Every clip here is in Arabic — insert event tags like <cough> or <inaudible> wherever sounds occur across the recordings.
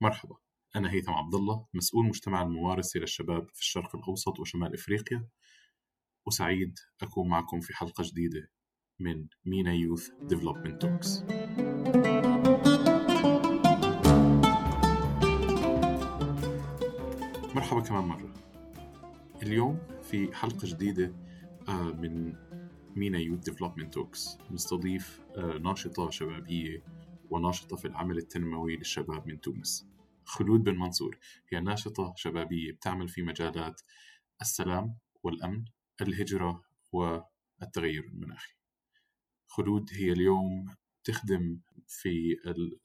مرحبا أنا هيثم عبد الله مسؤول مجتمع الممارسة للشباب في الشرق الأوسط وشمال إفريقيا وسعيد أكون معكم في حلقة جديدة من MENA Youth Development Talks. مرحبا كمان مرة. اليوم في حلقة جديدة آه، من MENA Youth Development Talks. نستضيف آه، ناشطة شبابية وناشطة في العمل التنموي للشباب من تونس. خلود بن منصور هي ناشطة شبابية بتعمل في مجالات السلام والأمن الهجرة والتغير المناخي. خلود هي اليوم تخدم في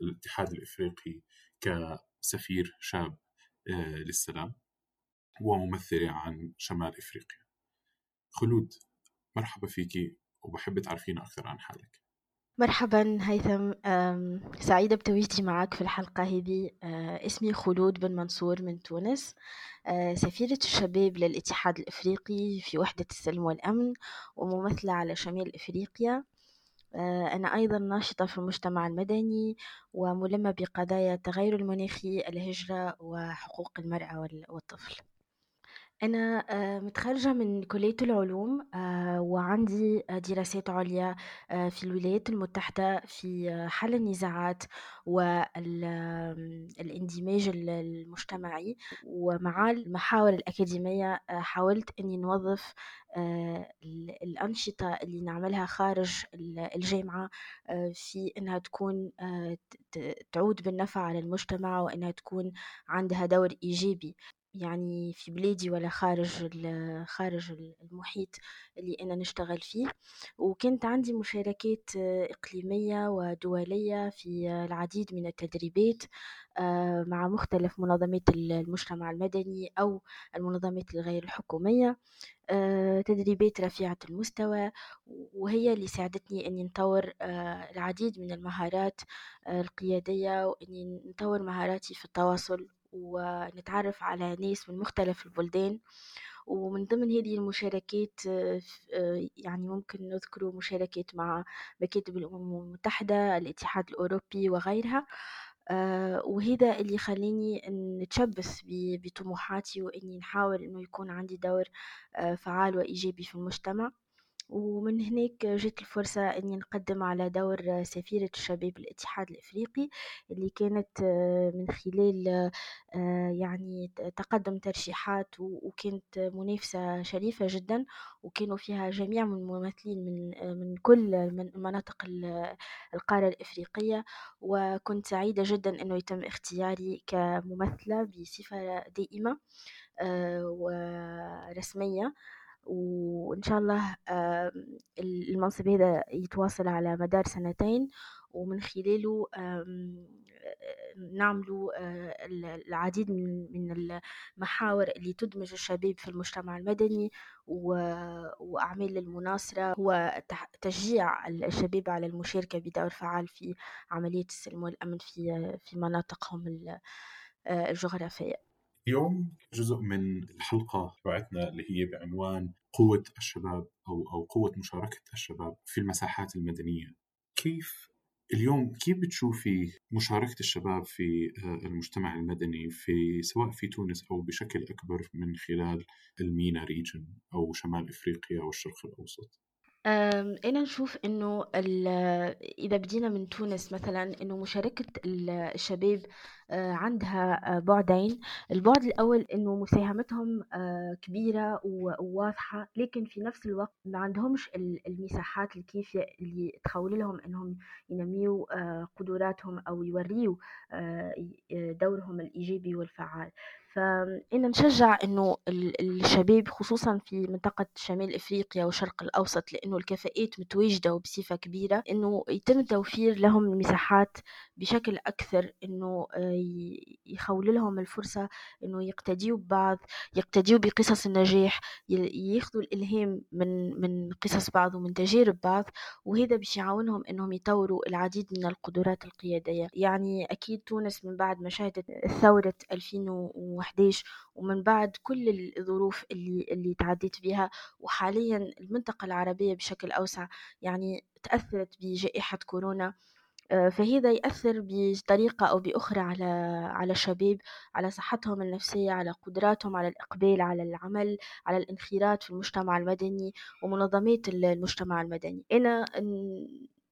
الاتحاد الإفريقي كسفير شاب آه، للسلام وممثلة عن شمال إفريقيا. خلود مرحبا فيكي وبحب تعرفينا أكثر عن حالك. مرحبا هيثم. سعيدة بتواجدي معك في الحلقة هذه. آه، اسمي خلود بن منصور من تونس. آه، سفيرة الشباب للاتحاد الإفريقي في وحدة السلم والأمن وممثلة على شمال إفريقيا. آه، أنا أيضا ناشطة في المجتمع المدني وملمة بقضايا التغير المناخي الهجرة وحقوق المرأة والطفل. أنا آه، متخرجة من كلية العلوم آه، وعندي دراسات عليا آه، في الولايات المتحدة في حل النزاعات والاندماج المجتمعي. ومع المحاور الأكاديمية حاولت أني نوظف الأنشطة اللي نعملها خارج الجامعة في أنها تكون تعود بالنفع على المجتمع وأنها تكون عندها دور إيجابي. يعني في بلادي ولا خارج خارج المحيط اللي أنا نشتغل فيه. وكانت عندي مشاركات إقليمية ودولية في العديد من التدريبات آه، مع مختلف منظمات المجتمع المدني أو المنظمات الغير الحكومية. آه، تدريبات رفيعة المستوى وهي اللي ساعدتني أني نطور آه، العديد من المهارات القيادية وأني نطور مهاراتي في التواصل. ونتعرف على ناس من مختلف البلدان ومن ضمن هذه المشاركات يعني ممكن نذكر مشاركات مع مكاتب الأمم المتحدة الاتحاد الأوروبي وغيرها. آه، وهذا اللي يخليني نتشبث بطموحاتي وإني نحاول إنه يكون عندي دور آه، فعال وإيجابي في المجتمع. ومن هناك جت الفرصة إني نقدم على دور سفيرة الشباب الاتحاد الإفريقي اللي كانت آه، من خلال آه، يعني تقدم ترشيحات وكانت منافسة شريفة جدا وكانوا فيها جميع من الممثلين من آه، من كل مناطق القارة الإفريقية. وكنت سعيدة جدا إنه يتم اختياري كممثلة بصفة دائمة ورسمية. وإن شاء الله المنصب هذا يتواصل على مدار سنتين ومن خلاله نعملوا العديد من المحاور اللي تدمج الشباب في المجتمع المدني وأعمال المناصرة وتشجيع الشباب على المشاركة بدور فعال في عملية السلم والأمن في في مناطقهم الجغرافية. اليوم جزء من الحلقة تبعتنا اللي هي بعنوان قوة الشباب أو أو قوة مشاركة الشباب في المساحات المدنية. كيف اليوم كيف بتشوفي مشاركة الشباب في آه، المجتمع المدني في سواء في تونس أو بشكل أكبر من خلال المينا ريجن أو شمال إفريقيا والشرق أنا نشوف إنه إذا بدينا من تونس مثلا إنه مشاركة الشباب آه، عندها آه، بعدين. البعد الأول إنه مساهمتهم آه، كبيرة وواضحة لكن في نفس الوقت ما عندهمش المساحات الكافية اللي تخول لهم إنهم ينميوا قدراتهم أو يوريوا دورهم الإيجابي والفعال. فإن نشجع إنه الشباب خصوصا في منطقة شمال إفريقيا والشرق الأوسط لأنه الكفاءات متواجدة وبصفة كبيرة إنه يتم توفير لهم المساحات بشكل أكثر إنه يخول لهم الفرصة إنه يقتديوا ببعض يقتديوا بقصص النجاح ياخذوا الإلهام من من قصص بعض ومن تجارب بعض وهذا باش يعاونهم إنهم يطوروا العديد من القدرات القيادية. يعني أكيد تونس من بعد ما شهدت ثورة 2011 ومن بعد كل الظروف اللي اللي تعديت بها وحاليا المنطقة العربية بشكل أوسع يعني تأثرت بجائحة كورونا. آه، فهذا يأثر بطريقة أو بأخرى على على الشباب على صحتهم النفسية على قدراتهم على الإقبال على العمل على الانخراط في المجتمع المدني ومنظمات المجتمع المدني. أنا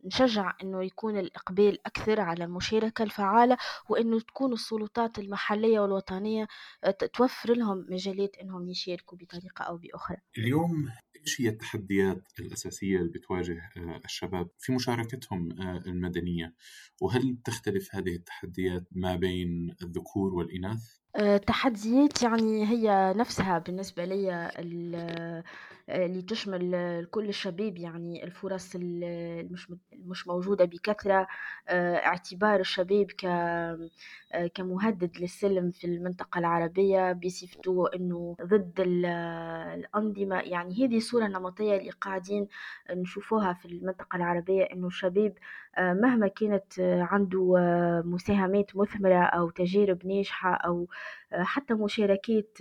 نشجع إنه يكون الإقبال أكثر على المشاركة الفعالة وإنه تكون السلطات المحلية والوطنية آه، توفر لهم مجالات إنهم يشاركوا بطريقة أو بأخرى اليوم إيش هي التحديات الأساسية اللي بتواجه آه، الشباب في مشاركتهم آه، المدنية وهل تختلف هذه التحديات ما بين الذكور والإناث؟ التحديات يعني هي نفسها بالنسبة لي اللي تشمل كل الشباب يعني الفرص المش مش موجودة بكثرة آه، اعتبار الشباب آه، كمهدد للسلم في المنطقة العربية بصفته أنه ضد الأنظمة. يعني هذه صورة نمطية اللي قاعدين نشوفوها في المنطقة العربية أنه الشباب آه، مهما كانت عنده مساهمات مثمرة أو تجارب ناجحة أو حتى مشاركات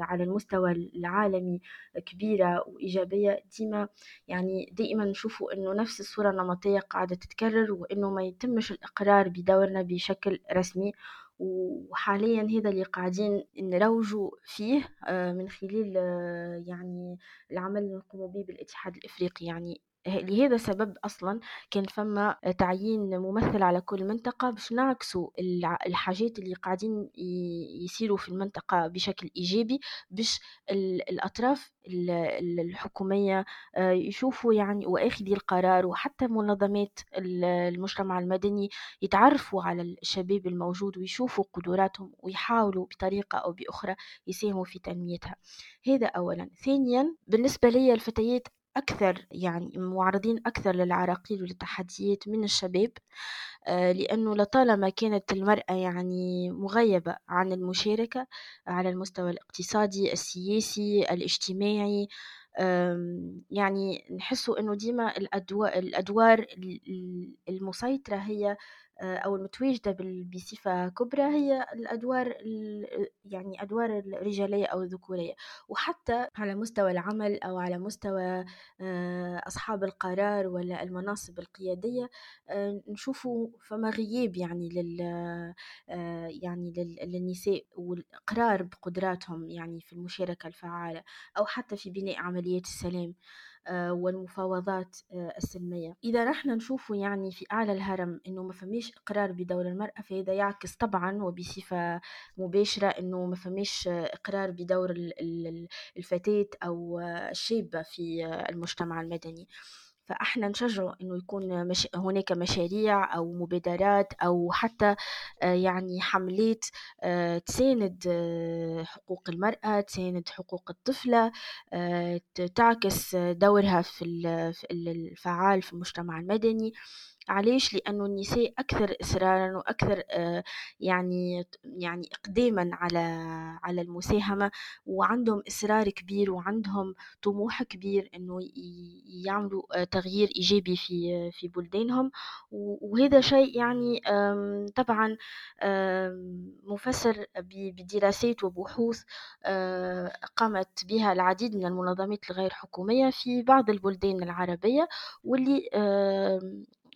على المستوى العالمي كبيرة وإيجابية ديما يعني دائما نشوفوا إنه نفس الصورة النمطية قاعدة تتكرر وإنه ما يتمش الإقرار بدورنا بشكل رسمي. وحاليا هذا اللي قاعدين نروجوا فيه آه، من خلال آه، يعني العمل اللي نقوم به بالاتحاد الإفريقي. يعني لهذا السبب أصلا كان فما تعيين ممثل على كل منطقة باش نعكسوا الحاجات اللي قاعدين يصيروا في المنطقة بشكل إيجابي باش الأطراف الحكومية آه، يشوفوا يعني وآخذي القرار وحتى منظمات المجتمع المدني يتعرفوا على الشباب الموجود ويشوفوا قدراتهم ويحاولوا بطريقة أو بأخرى يساهموا في تنميتها. هذا أولا. ثانيا بالنسبة لي الفتيات أكثر يعني معرضين أكثر للعراقيل والتحديات من الشباب آه، لأنه لطالما كانت المرأة يعني مغيبة عن المشاركة على المستوى الاقتصادي السياسي الاجتماعي يعني نحسوا إنه ديما الأدوار المسيطرة هي أو المتواجدة بصفة كبرى هي الأدوار يعني أدوار الرجالية أو الذكورية وحتى على مستوى العمل أو على مستوى آه، أصحاب القرار ولا المناصب القيادية آه، نشوفوا فما غياب يعني لل يعني للنساء والإقرار بقدراتهم يعني في المشاركة الفعالة أو حتى في بناء عمليات السلام. آه، والمفاوضات آه، السلمية. إذا رحنا نشوفوا يعني في أعلى الهرم أنه ما فماش إقرار بدور المرأة فهذا يعكس طبعا وبصفة مباشرة أنه ما فماش إقرار بدور الفتاة أو الشابة في المجتمع المدني. فأحنا نشجع إنه يكون مش هناك مشاريع أو مبادرات أو حتى آه، يعني حملات آه، تساند آه، حقوق المرأة تساند حقوق الطفلة تعكس دورها في الفعال في المجتمع المدني. علاش لأنه النساء أكثر إصرارا وأكثر آه، يعني يعني إقداما على على المساهمة وعندهم إصرار كبير وعندهم طموح كبير إنه يعملوا آه، تغيير إيجابي في في بلدانهم. وهذا شيء يعني طبعا مفسر بدراسات وبحوث آه، قامت بها العديد من المنظمات الغير حكومية في بعض البلدان العربية واللي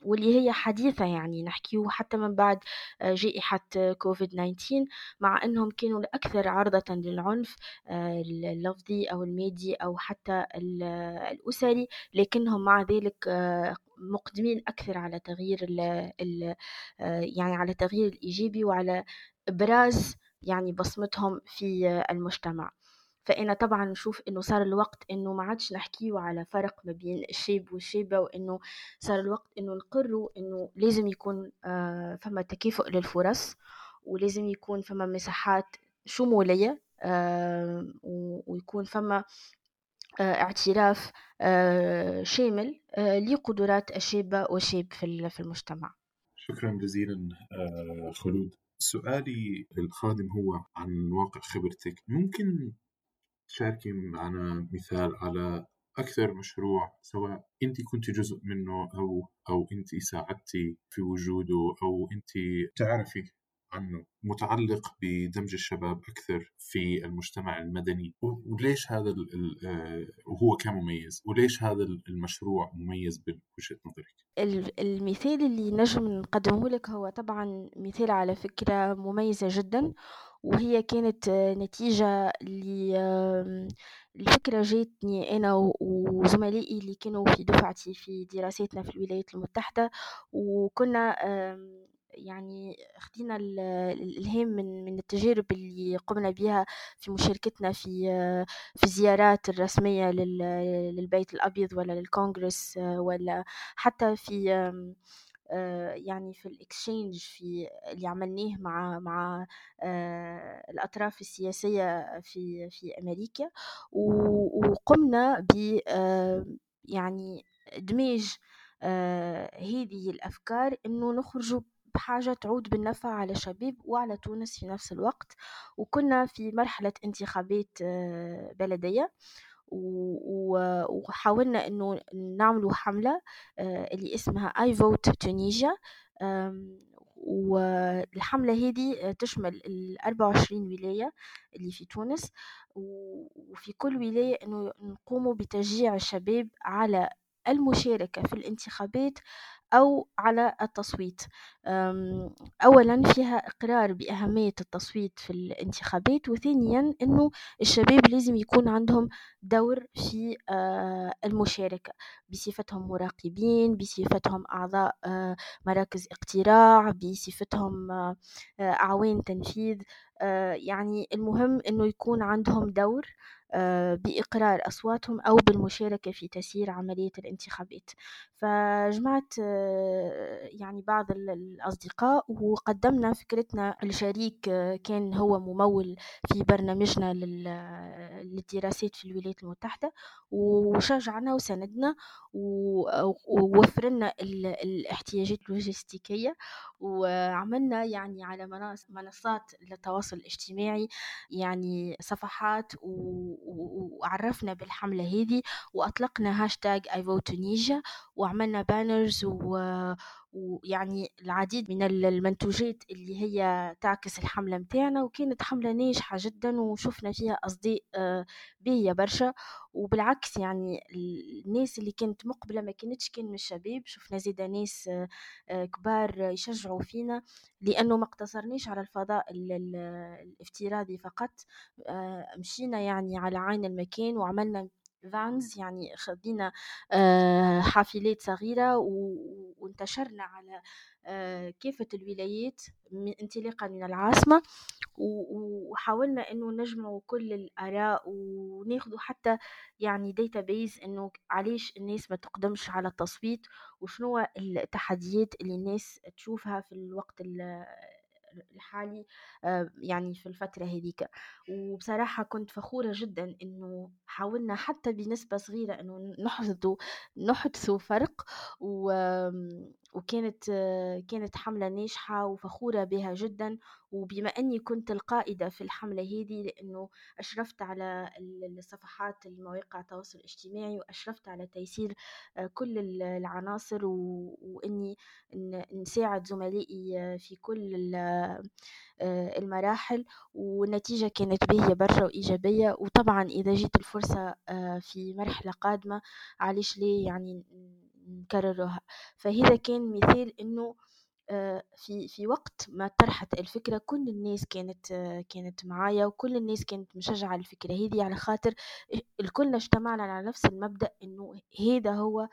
واللي هي حديثة يعني نحكيه حتى من بعد آه، جائحة كوفيد 19 مع أنهم كانوا الأكثر عرضة للعنف آه، اللفظي أو المادي أو حتى الأسري لكنهم مع ذلك آه، مقدمين أكثر على تغيير ال ال يعني على تغيير الإيجابي وعلى إبراز يعني بصمتهم في المجتمع. فأنا طبعا نشوف إنه صار الوقت إنه ما عادش نحكيو على فرق ما بين الشاب والشابة وإنه صار الوقت إنه نقروا إنه لازم يكون آه فما تكافؤ للفرص ولازم يكون فما مساحات شمولية آه ويكون فما آه اعتراف شامل لقدرات الشابة والشاب في المجتمع. شكرا جزيلا خلود. سؤالي للخادم هو عن واقع خبرتك. ممكن تشاركي معنا مثال على أكثر مشروع سواء أنت كنت جزء منه أو أو أنت ساعدتي في وجوده أو أنت تعرفي عنه متعلق بدمج الشباب أكثر في المجتمع المدني. وليش هذا آه، وهو كان مميز؟ وليش هذا المشروع مميز بوجهة نظرك؟ المثال اللي نجم نقدمه لك هو طبعا مثال على فكرة مميزة جدا. وهي كانت نتيجة لفكرة جاتني أنا وزملائي اللي كانوا في دفعتي في دراساتنا في الولايات المتحدة وكنا يعني خدينا الإلهام من من التجارب اللي قمنا بها في مشاركتنا في في الزيارات الرسمية للبيت الأبيض ولا للكونغرس ولا حتى في يعني في الاكسشينج في اللي عملناه مع مع الأطراف السياسية في في أمريكا. وقمنا ب يعني إدماج هذه الأفكار إنه نخرجوا بحاجة تعود بالنفع على الشباب وعلى تونس في نفس الوقت. وكنا في مرحلة انتخابات بلدية. وحاولنا إنه نعملوا حملة اللي اسمها I vote Tunisia والحملة هذه تشمل ال 24 ولاية اللي في تونس وفي كل ولاية إنه نقوموا بتشجيع الشباب على المشاركة في الانتخابات أو على التصويت. أولا فيها إقرار بأهمية التصويت في الانتخابات وثانيا أنه الشباب لازم يكون عندهم دور في المشاركة. بصفتهم مراقبين بصفتهم أعضاء مراكز اقتراع بصفتهم أعوان تنفيذ. يعني المهم أنه يكون عندهم دور بإقرار أصواتهم أو بالمشاركة في تسيير عملية الانتخابات. فجمعت يعني بعض الأصدقاء وقدمنا فكرتنا. الشريك كان هو ممول في برنامجنا للدراسات في الولايات المتحدة وشجعنا وساندنا ووفرنا الاحتياجات اللوجستيكية وعملنا يعني على منصات التواصل الاجتماعي يعني صفحات وعرفنا بالحملة هذه وأطلقنا هاشتاج I vote Tunisia وعملنا banners. ويعني العديد من المنتوجات اللي هي تعكس الحملة متاعنا وكانت حملة ناجحة جدا وشفنا فيها أصداء آه، باهية برشا وبالعكس يعني الناس اللي كانت مقبلة ما كانتش كان من الشباب شفنا زيدا ناس آه، آه، كبار يشجعوا فينا لأنه ما اقتصرناش على الفضاء الافتراضي فقط مشينا يعني على عين المكان وعملنا فانز يعني خدينا آه، حافلات صغيرة وانتشرنا على آه، كافة الولايات انطلاقا من العاصمة وحاولنا إنه نجمع كل الآراء وناخذ حتى يعني بيز إنه علاش الناس ما تقدمش على التصويت وشنو التحديات اللي الناس تشوفها في الوقت الحالي آه، يعني في الفترة هذيك. وبصراحة كنت فخورة جدا إنه حاولنا حتى بنسبة صغيرة نحصدوا نحدثوا فرق. وكانت كانت حملة ناجحة وفخورة بها جدا. وبما أني كنت القائدة في الحملة هذه لأنه أشرفت على الصفحات المواقع التواصل الاجتماعي وأشرفت على تيسير كل العناصر وإني نساعد زملائي في كل المراحل. والنتيجة كانت باهية برشا وإيجابية. وطبعا إذا جيت الفرصة في مرحلة قادمة علاش ليه يعني نكررها. فهذا كان مثال إنه آه، في في وقت ما طرحت الفكرة كل الناس كانت آه، كانت معايا وكل الناس كانت مشجعة الفكرة هذه على خاطر الكلنا اجتمعنا على نفس المبدأ إنه هذا هو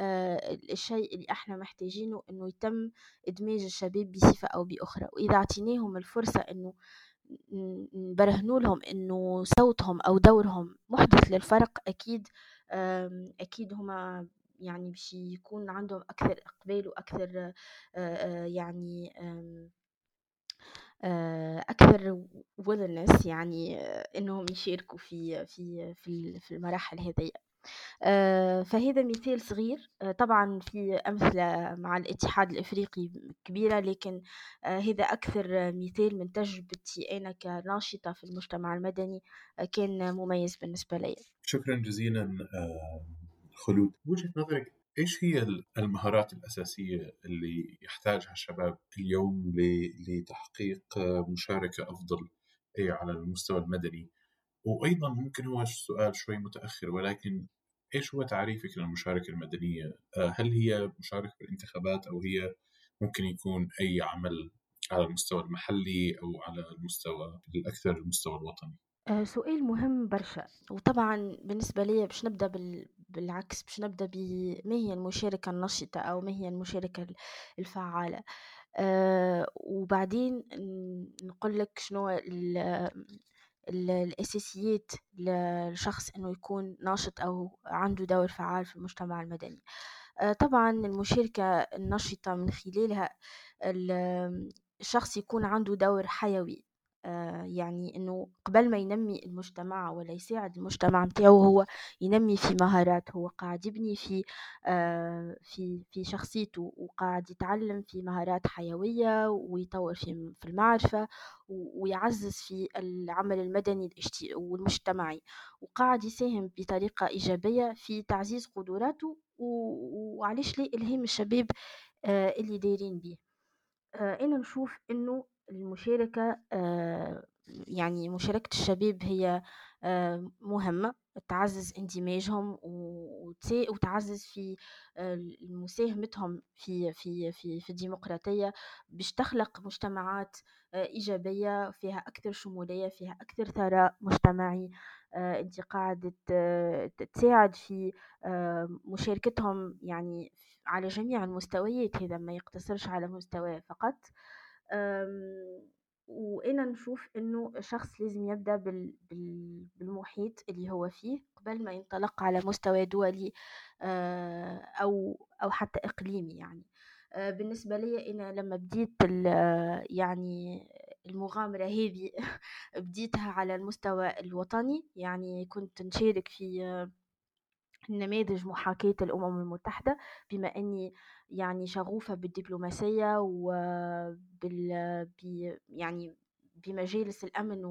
آه، الشيء اللي إحنا محتاجينه إنه يتم إدماج الشباب بصفة أو بأخرى. وإذا أعطيناهم الفرصة إنه نبرهنوا لهم إنه صوتهم أو دورهم محدث للفرق أكيد أكيد هما يعني باش يكون عندهم أكثر إقبال وأكثر يعني أكثر willingness يعني إنهم يشاركوا في في في المراحل هذه فهذا مثال صغير. طبعا في أمثلة مع الاتحاد الإفريقي كبيرة لكن هذا أكثر مثال من تجربتي أنا كناشطة في المجتمع المدني كان مميز بالنسبة لي شكرا جزيلا خلود وجهة نظرك إيش هي المهارات الأساسية اللي يحتاجها الشباب اليوم لتحقيق مشاركة أفضل على المستوى المدني وأيضا ممكن هو سؤال شوي متأخر ولكن إيش هو تعريفك للمشاركة المدنية؟ هل هي مشاركة بالانتخابات أو هي ممكن يكون أي عمل على المستوى المحلي أو على المستوى الأكثر المستوى الوطني؟ آه، سؤال مهم برشا وطبعا بالنسبة لي باش نبدأ بال... بالعكس باش نبدأ بما هي المشاركة النشطة أو ما هي المشاركة الفعالة؟ أه وبعدين نقول لك شنو ال... الأساسيات للشخص إنه يكون ناشط أو عنده دور فعال في المجتمع المدني. أه طبعا المشاركة النشطة من خلالها الشخص يكون عنده دور حيوي. آه، يعني إنه قبل ما ينمي المجتمع ولا يساعد المجتمع متاعه هو ينمي في مهارات هو قاعد يبني في آه، في في شخصيته وقاعد يتعلم في مهارات حيوية ويطور في في المعرفة ويعزز في العمل المدني والمجتمعي. وقاعد يساهم بطريقة إيجابية في تعزيز قدراته وعليش ليه إلهام الشباب آه، اللي دايرين بيه. أنا نشوف إنه المشاركة آه، يعني مشاركة الشباب هي آه، مهمة. تعزز اندماجهم وتعزز في آه، مساهمتهم في في في في الديمقراطية. باش تخلق مجتمعات إيجابية فيها أكثر شمولية فيها أكثر ثراء مجتمعي أنت قاعدة تساعد في مشاركتهم يعني على جميع المستويات. هذا ما يقتصرش على مستوى فقط. وأنا نشوف إنه الشخص لازم. بال... بالمحيط اللي هو فيه قبل ما ينطلق على مستوى دولي آه، أو أو حتى إقليمي يعني آه، بالنسبة لي أنا لما بديت يعني المغامرة هذه <laughs> بديتها على المستوى الوطني يعني كنت نشارك في نماذج محاكاة الأمم المتحدة بما أني يعني شغوفة بالدبلوماسية وبال يعني بمجالس الأمن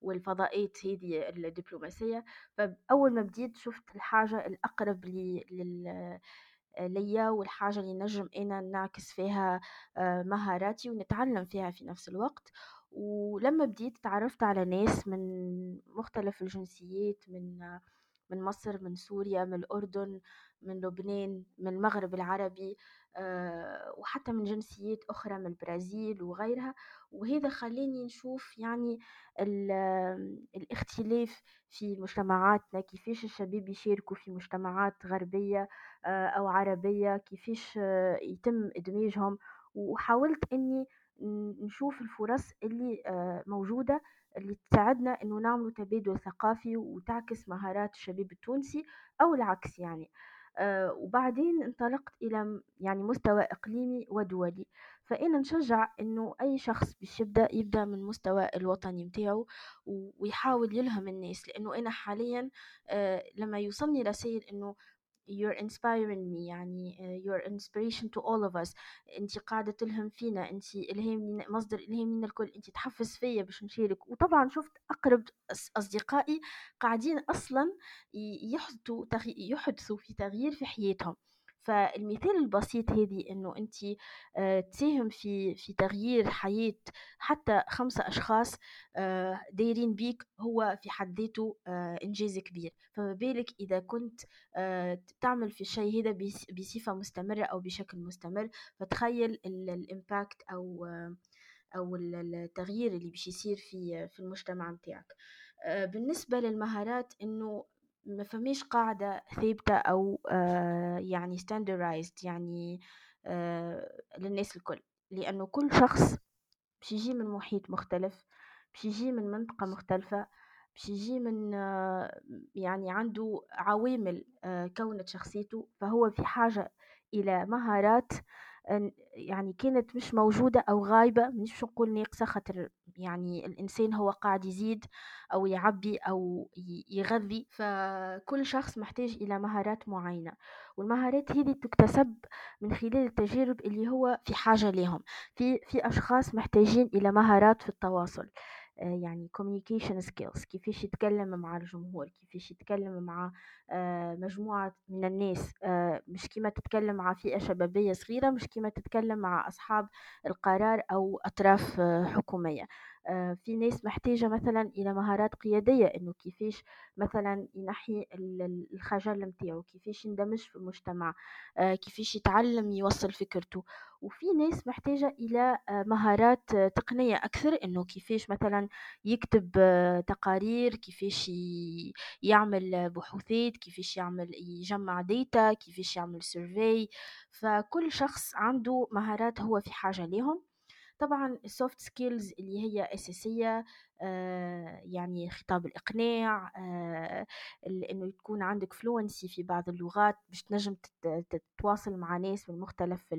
والفضاءات هذه الدبلوماسية. فأول ما بديت شفت الحاجة الأقرب لل ليا والحاجة اللي نجم أنا نعكس فيها آه، مهاراتي ونتعلم فيها في نفس الوقت. ولما بديت تعرفت على ناس من مختلف الجنسيات من من مصر من سوريا من الأردن من لبنان من المغرب العربي آه، وحتى من جنسيات أخرى من البرازيل وغيرها. وهذا خلاني نشوف يعني الاختلاف في مجتمعاتنا. كيفاش الشباب يشاركوا في مجتمعات غربية آه، أو عربية؟ كيفاش آه، يتم إدماجهم؟ وحاولت أني نشوف الفرص اللي موجودة اللي تساعدنا إنه نعمل تبادل ثقافي وتعكس مهارات الشباب التونسي أو العكس يعني. آه وبعدين انطلقت إلى يعني مستوى إقليمي ودولي. فأنا نشجع إنه أي شخص باش يبدأ يبدأ من مستوى الوطني متاعه ويحاول يلهم الناس. لأنه أنا حاليا آه لما يوصلني رسائل إنه you're inspiring me يعني uh, you're inspiration to all of us. انت قاعدة تلهم فينا انت الهام مصدر الهام لنا الكل انت تحفز فيا باش نشارك. وطبعا شفت أقرب أصدقائي قاعدين أصلا يحدثوا يحدثوا في تغيير في حياتهم. فالمثال البسيط هذه إنه أنت آه، تساهم في في تغيير حياة حتى خمسة أشخاص آه، دايرين بيك هو في حد ذاته آه، إنجاز كبير. فما بالك إذا كنت تعمل في الشيء هذا بصفة مستمرة أو بشكل مستمر فتخيل الإمباكت أو أو التغيير اللي باش يصير في في المجتمع متاعك. بالنسبة للمهارات إنه ما فماش قاعدة ثابتة أو آه يعني standardized يعني آه للناس الكل. لأنه كل شخص باش يجي من محيط مختلف باش يجي من منطقة مختلفة باش يجي من آه يعني عنده عوامل كونت شخصيته. فهو في حاجة إلى مهارات يعني كانت مش موجودة أو غايبة. مش نقول ناقصة خاطر يعني الإنسان هو قاعد يزيد أو يعبي أو يغذي فكل شخص محتاج إلى مهارات معينة والمهارات هذه تكتسب من خلال التجارب اللي هو في حاجة لهم في في أشخاص محتاجين إلى مهارات في التواصل. يعني communication skills كيفاش يتكلم مع الجمهور كيفاش يتكلم مع مجموعة من الناس. مش كيما تتكلم مع فئة شبابية صغيرة مش كيما تتكلم مع أصحاب القرار أو أطراف حكومية. آه، في ناس محتاجة مثلا إلى مهارات قيادية إنه كيفاش مثلا ينحي الخجل متاعو كيفاش يندمج في المجتمع آه، كيفاش يتعلم يوصل فكرته. وفي ناس محتاجة إلى آه، مهارات تقنية أكثر إنه كيفاش مثلا يكتب تقارير كيفاش يعمل بحوثات كيفاش يعمل يجمع data كيفاش يعمل survey فكل شخص عنده مهارات هو في حاجة لهم طبعا ال soft skills اللي هي أساسية آه يعني خطاب الإقناع آه إنه يكون عندك فلونسي في بعض اللغات باش تنجم تتواصل مع ناس من مختلف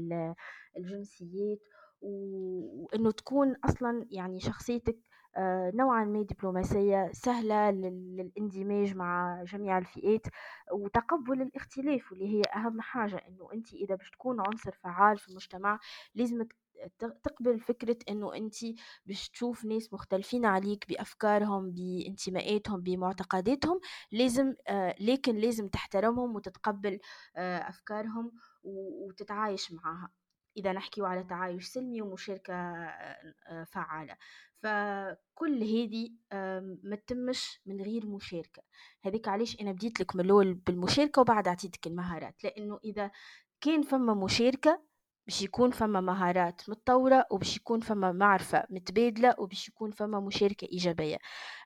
الجنسيات وإنه تكون أصلا يعني شخصيتك آه نوعا ما دبلوماسية سهلة للاندماج مع جميع الفئات وتقبل الاختلاف واللي هي أهم حاجة إنه أنت إذا باش تكون عنصر فعال في المجتمع لازمك تقبل فكرة إنه انت باش تشوف ناس مختلفين عليك بأفكارهم بانتماءاتهم بمعتقداتهم لازم آه لكن لازم تحترمهم وتتقبل آه أفكارهم وتتعايش معها إذا نحكي على تعايش سلمي ومشاركة آه، فعالة. فكل هذه ما تتمش من غير مشاركة. هذيك علاش أنا بديت لك من الأول بالمشاركة وبعد أعطيتك المهارات. لأنه إذا كان فما مشاركة باش يكون فما مهارات متطورة وباش يكون فما معرفة متبادلة وباش يكون فما مشاركة إيجابية.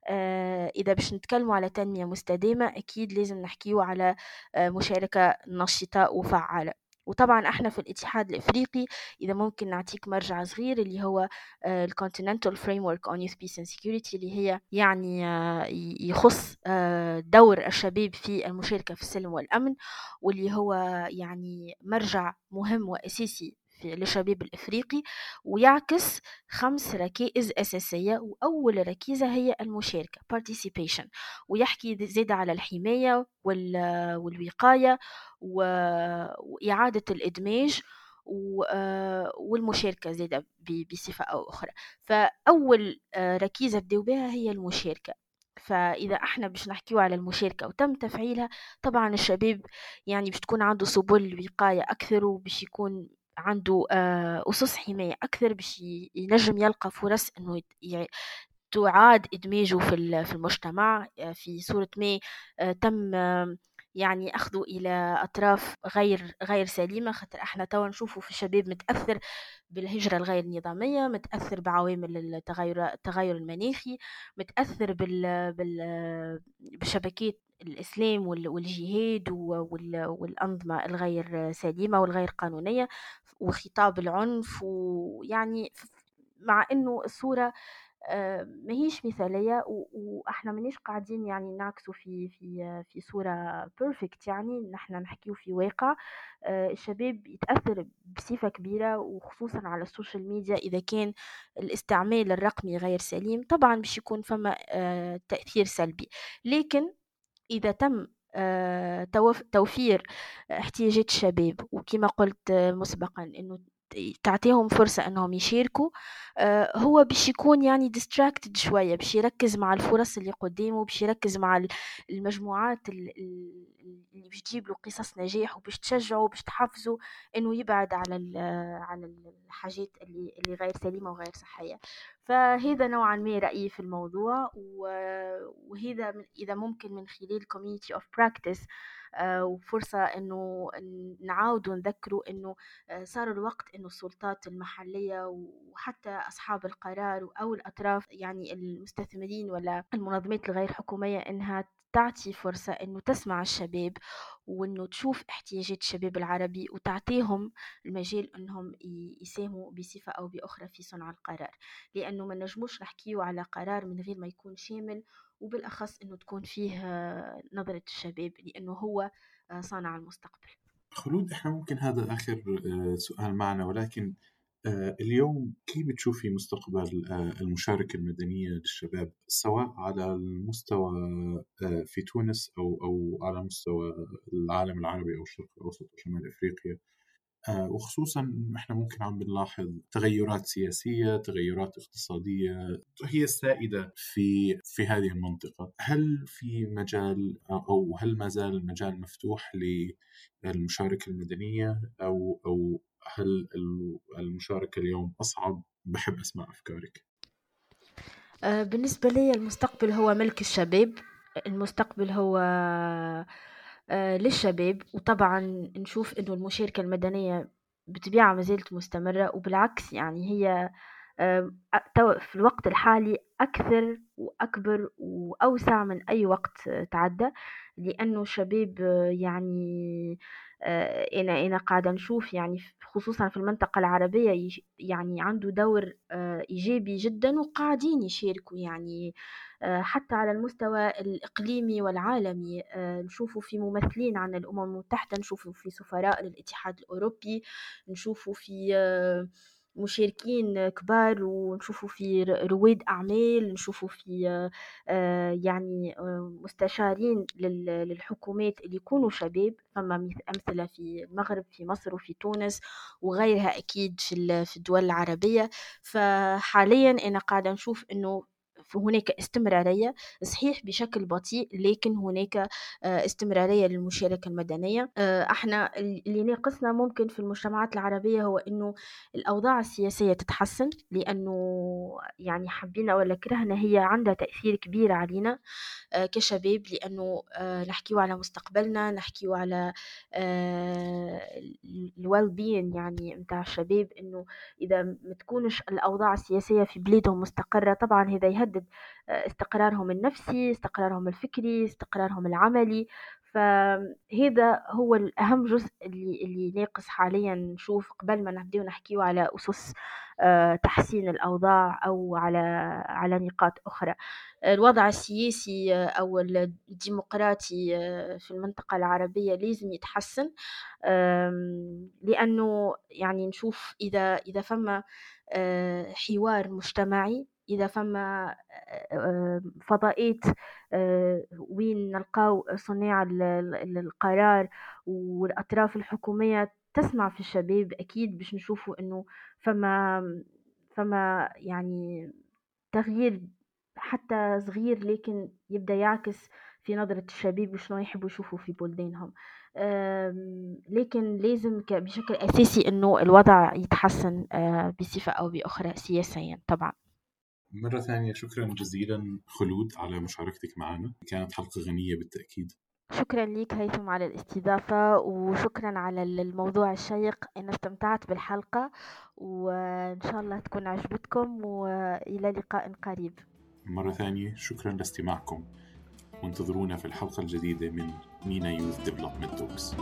آه إذا باش نتكلموا على تنمية مستدامة أكيد لازم نحكيو على آه مشاركة نشطة وفعالة. وطبعا إحنا في الاتحاد الإفريقي إذا ممكن نعطيك مرجع صغير اللي هو ال Continental Framework on Youth Peace and Security اللي هي يعني آه، يخص آه، دور الشباب في المشاركة في السلم والأمن واللي هو يعني مرجع مهم وأساسي للشباب الإفريقي ويعكس خمس ركائز أساسية وأول ركيزة هي المشاركة participation ويحكي زيد على الحماية والوقاية وإعادة الإدماج والمشاركة زيادة بصفة أو أخرى. فأول ركيزة بديو بها هي المشاركة. فإذا إحنا باش نحكيو على المشاركة وتم تفعيلها طبعا الشباب يعني باش تكون عنده سبل وقاية أكثر وباش يكون عنده آه، أسس حماية أكثر باش ينجم يلقى فرص إنه تعاد إدماجه في في المجتمع. آه، في صورة ما آه، تم يعني أخذه إلى أطراف غير غير سليمة خاطر إحنا توا نشوفوا في الشباب متأثر بالهجرة الغير نظامية متأثر بعوامل التغير التغير المناخي متأثر بال بال بشبكات الإسلام والجهاد والأنظمة الغير سليمة والغير قانونية وخطاب العنف ويعني مع إنه الصورة ماهيش مثالية وإحنا مانيش قاعدين يعني نعكسوا في في في صورة perfect يعني نحنا نحكيو في واقع. آه، الشباب يتأثر بصفة كبيرة وخصوصا على ال social media إذا كان الاستعمال الرقمي غير سليم طبعا باش يكون فما آه، تأثير سلبي. لكن إذا تم آه، توفير احتياجات الشباب وكما قلت مسبقا إنه تعطيهم فرصة إنهم يشاركوا. آه، هو باش يكون يعني distracted شوية باش يركز مع الفرص اللي قدامه باش يركز مع المجموعات اللي باش تجيب له قصص نجاح وباش تشجعه وباش تحفزه إنه يبعد على على الحاجات اللي اللي غير سليمة وغير صحية. فهذا نوعا ما رأيي في الموضوع وهذا إذا ممكن من خلال community of practice وفرصة إنه نعاودوا نذكروا إنه آه، صار الوقت إنه السلطات المحلية وحتى أصحاب القرار أو الأطراف يعني المستثمرين ولا المنظمات الغير حكومية إنها تعطي فرصة إنه تسمع الشباب وإنه تشوف احتياجات الشباب العربي وتعطيهم المجال إنهم يساهموا بصفة أو بأخرى في صنع القرار. لأنه ما نجموش نحكيه على قرار من غير ما يكون شامل وبالأخص إنه تكون فيه نظرة الشباب لأنه هو صانع المستقبل. خلود إحنا ممكن هذا آخر سؤال معنا ولكن اليوم كيف بتشوفي مستقبل المشاركة المدنية للشباب سواء على المستوى في تونس أو أو على مستوى العالم العربي أو الشرق الأوسط وشمال أفريقيا؟ آه، وخصوصا إحنا ممكن عم بنلاحظ تغيرات سياسية، تغيرات اقتصادية هي السائدة في في هذه المنطقة، هل في مجال أو هل ما زال المجال مفتوح للمشاركة المدنية أو أو هل المشاركة اليوم أصعب؟ بحب أسمع أفكارك. آه، بالنسبة لي المستقبل هو ملك الشباب المستقبل هو للشباب وطبعا نشوف إنه المشاركة المدنية بطبيعة ما زالت مستمرة وبالعكس يعني هي في الوقت الحالي أكثر وأكبر وأوسع من أي وقت تعدى لأنه الشباب يعني آه، أنا أنا قاعدة نشوف يعني خصوصا في المنطقة العربية يعني عنده دور آه، إيجابي جدا وقاعدين يشاركوا يعني آه، حتى على المستوى الإقليمي والعالمي نشوفوا في ممثلين عن الأمم المتحدة نشوفوا في سفراء للاتحاد الأوروبي نشوفوا في مشاركين كبار ونشوفوا في رواد أعمال نشوفوا في آه، يعني آه، مستشارين للحكومات اللي يكونوا شباب. فما أمثلة في المغرب في مصر وفي تونس وغيرها أكيد في الدول العربية. فحاليا أنا قاعدة نشوف أنه هناك استمرارية صحيح بشكل بطيء لكن هناك آه، استمرارية للمشاركة المدنية. آه، إحنا اللي ناقصنا ممكن في المجتمعات العربية هو إنه الأوضاع السياسية تتحسن لأنه يعني حبينا ولا كرهنا هي عندها تأثير كبير علينا آه، كشباب لأنه نحكيو على مستقبلنا نحكيو على الويل بين يعني متاع الشباب إنه إذا ما تكونش الأوضاع السياسية في بلادهم مستقرة طبعا هذا يهدد آه، استقرارهم النفسي استقرارهم الفكري استقرارهم العملي. فهذا هو الأهم جزء اللي, اللي ناقص حاليا نشوف قبل ما نبدأ نحكيه على أسس آه، تحسين الأوضاع أو على على نقاط أخرى. الوضع السياسي آه، أو الديمقراطي في المنطقة العربية لازم يتحسن. لأنه يعني نشوف إذا إذا فما حوار مجتمعي إذا فما فضاءات وين نلقاو صناع القرار والأطراف الحكومية تسمع في الشباب أكيد باش نشوفوا إنه فما فما يعني تغيير حتى صغير لكن يبدأ يعكس في نظرة الشباب وشنو يحبوا يشوفوا في بلدانهم. لكن لازم بشكل أساسي إنه الوضع يتحسن بصفة أو بأخرى سياسيا طبعا. مرة ثانية شكرا جزيلا خلود على مشاركتك معنا. كانت حلقة غنية بالتأكيد. شكرا لك هيثم على الاستضافة وشكرا على الموضوع الشيق. أنا استمتعت بالحلقة وإن شاء الله تكون عجبتكم وإلى لقاء قريب. مرة ثانية شكرا لاستماعكم. وانتظرونا في الحلقة الجديدة من MENA Youth Development Talks